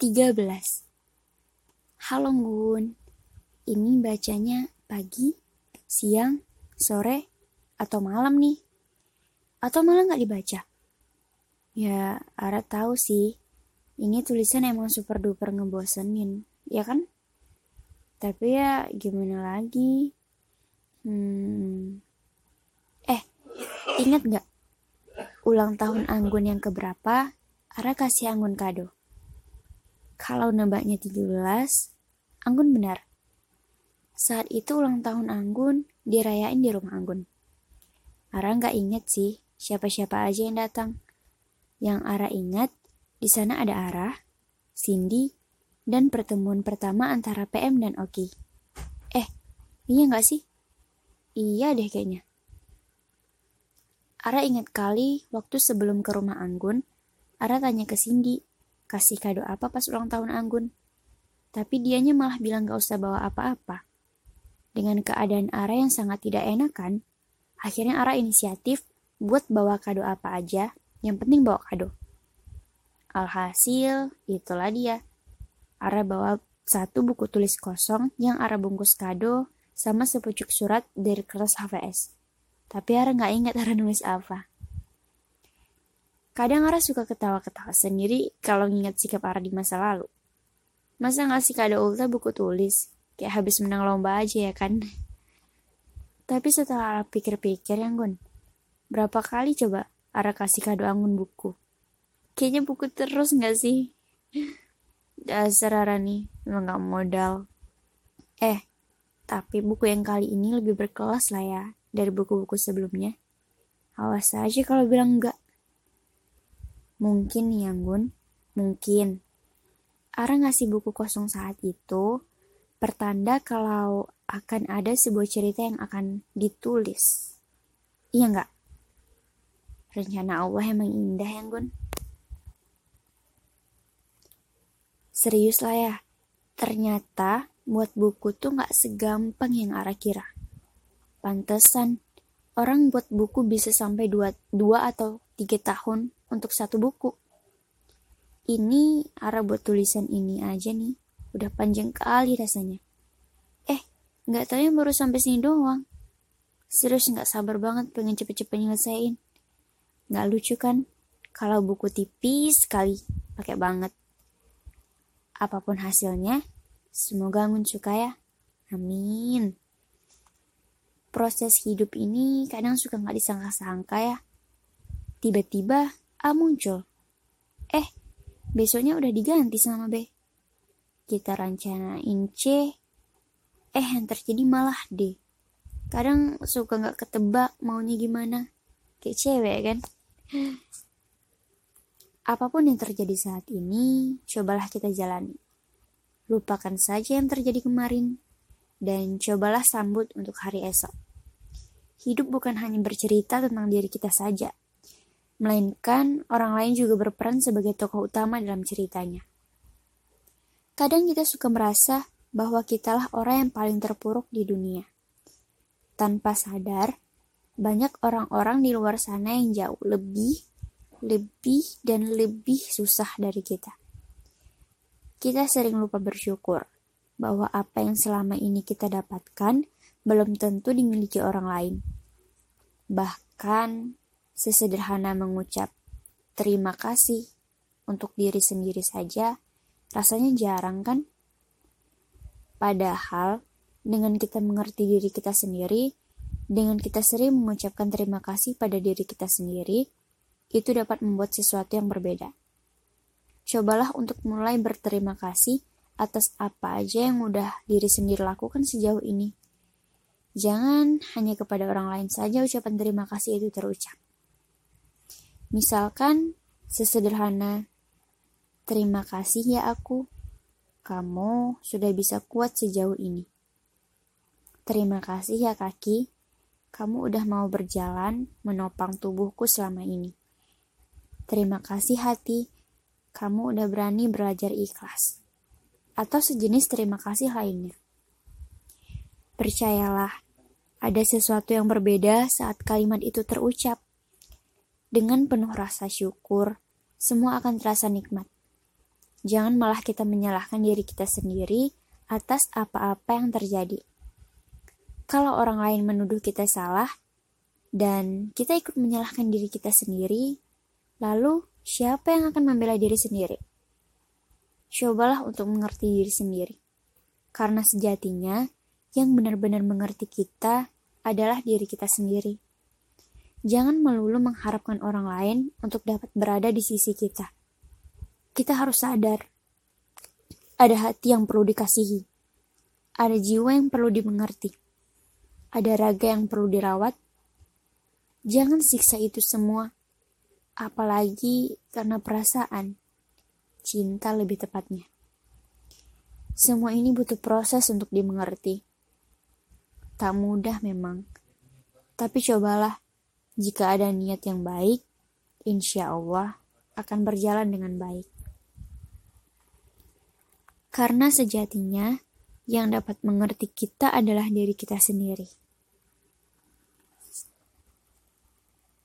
13. Halo Gun, ini bacanya pagi, siang, sore, atau malam nih? Atau malah nggak dibaca? Ya, Ara tahu sih, ini tulisan emang super duper ngebosenin, ya kan? Tapi ya gimana lagi? Hmm. Eh, ingat nggak? Ulang tahun Anggun yang keberapa, Ara kasih Anggun kado. Kalau nebaknya 17, Anggun benar. Saat itu ulang tahun Anggun dirayain di rumah Anggun. Ara nggak inget sih siapa-siapa aja yang datang. Yang Ara ingat, di sana ada Ara, Cindy, dan pertemuan pertama antara PM dan Oki. Eh, iya nggak sih? Iya deh kayaknya. Ara ingat kali waktu sebelum ke rumah Anggun, Ara tanya ke Cindy, kasih kado apa pas ulang tahun Anggun. Tapi dianya malah bilang gak usah bawa apa-apa. Dengan keadaan Ara yang sangat tidak enakan, akhirnya Ara inisiatif buat bawa kado apa aja, yang penting bawa kado. Alhasil, itulah dia. Ara bawa satu buku tulis kosong yang Ara bungkus kado sama sepucuk surat dari kelas HVS. Tapi Ara nggak ingat Ara nulis apa. Kadang Ara suka ketawa-ketawa sendiri kalau ngingat sikap Ara di masa lalu. Masa ngasih kado Ulta buku tulis? Kayak habis menang lomba aja ya kan? Tapi setelah Ara pikir-pikir ya Gun, berapa kali coba Ara kasih kado Anggun buku? Kayaknya buku terus nggak sih? Dasar Ara nih, memang gak modal. Eh, tapi buku yang kali ini lebih berkelas lah ya dari buku-buku sebelumnya. Awas aja kalau bilang enggak. Mungkin nih Anggun, mungkin. Ara ngasih buku kosong saat itu, pertanda kalau akan ada sebuah cerita yang akan ditulis. Iya nggak? Rencana Allah emang indah ya, Gun. Serius lah ya, ternyata buat buku tuh nggak segampang yang Ara kira. Pantesan, orang buat buku bisa sampai dua, dua atau tiga tahun untuk satu buku. Ini arah buat tulisan ini aja nih, udah panjang kali rasanya. Eh, nggak tahu yang baru sampai sini doang. Serius nggak sabar banget pengen cepet-cepet nyelesain. Nggak lucu kan? Kalau buku tipis sekali, pakai banget. Apa pun hasilnya, semoga Angun suka ya. Amin. Proses hidup ini kadang suka nggak disangka-sangka ya. Tiba-tiba A muncul. Eh, besoknya udah diganti sama B. Kita rencanain C, eh yang terjadi malah D. Kadang suka gak ketebak maunya gimana. Kayak cewek kan? Apa pun yang terjadi saat ini, cobalah kita jalani. Lupakan saja yang terjadi kemarin, dan cobalah sambut untuk hari esok. Hidup bukan hanya bercerita tentang diri kita saja, melainkan orang lain juga berperan sebagai tokoh utama dalam ceritanya. Kadang kita suka merasa bahwa kitalah orang yang paling terpuruk di dunia. Tanpa sadar, banyak orang-orang di luar sana yang jauh lebih, lebih, dan lebih susah dari kita. Kita sering lupa bersyukur bahwa apa yang selama ini kita dapatkan belum tentu dimiliki orang lain. Bahkan Sesederhana mengucap terima kasih untuk diri sendiri saja, rasanya jarang kan? Padahal, dengan kita mengerti diri kita sendiri, dengan kita sering mengucapkan terima kasih pada diri kita sendiri, itu dapat membuat sesuatu yang berbeda. Cobalah untuk mulai berterima kasih atas apa aja yang udah diri sendiri lakukan sejauh ini. Jangan hanya kepada orang lain saja ucapan terima kasih itu terucap. Misalkan sesederhana, terima kasih ya aku, kamu sudah bisa kuat sejauh ini. Terima kasih ya kaki, kamu udah mau berjalan menopang tubuhku selama ini. Terima kasih hati, kamu udah berani belajar ikhlas. Atau sejenis terima kasih lainnya. Percayalah, ada sesuatu yang berbeda saat kalimat itu terucap. Dengan penuh rasa syukur, semua akan terasa nikmat. Jangan malah kita menyalahkan diri kita sendiri atas apa-apa yang terjadi. Kalau orang lain menuduh kita salah, dan kita ikut menyalahkan diri kita sendiri, lalu siapa yang akan membela diri sendiri? Cobalah untuk mengerti diri sendiri. Karena sejatinya, yang benar-benar mengerti kita adalah diri kita sendiri. Jangan melulu mengharapkan orang lain untuk dapat berada di sisi kita. Kita harus sadar, ada hati yang perlu dikasihi, ada jiwa yang perlu dimengerti, ada raga yang perlu dirawat. Jangan siksa itu semua, apalagi karena perasaan cinta lebih tepatnya. Semua ini butuh proses untuk dimengerti. Tak mudah memang, tapi cobalah. Jika ada niat yang baik, insya Allah akan berjalan dengan baik. Karena sejatinya yang dapat mengerti kita adalah diri kita sendiri.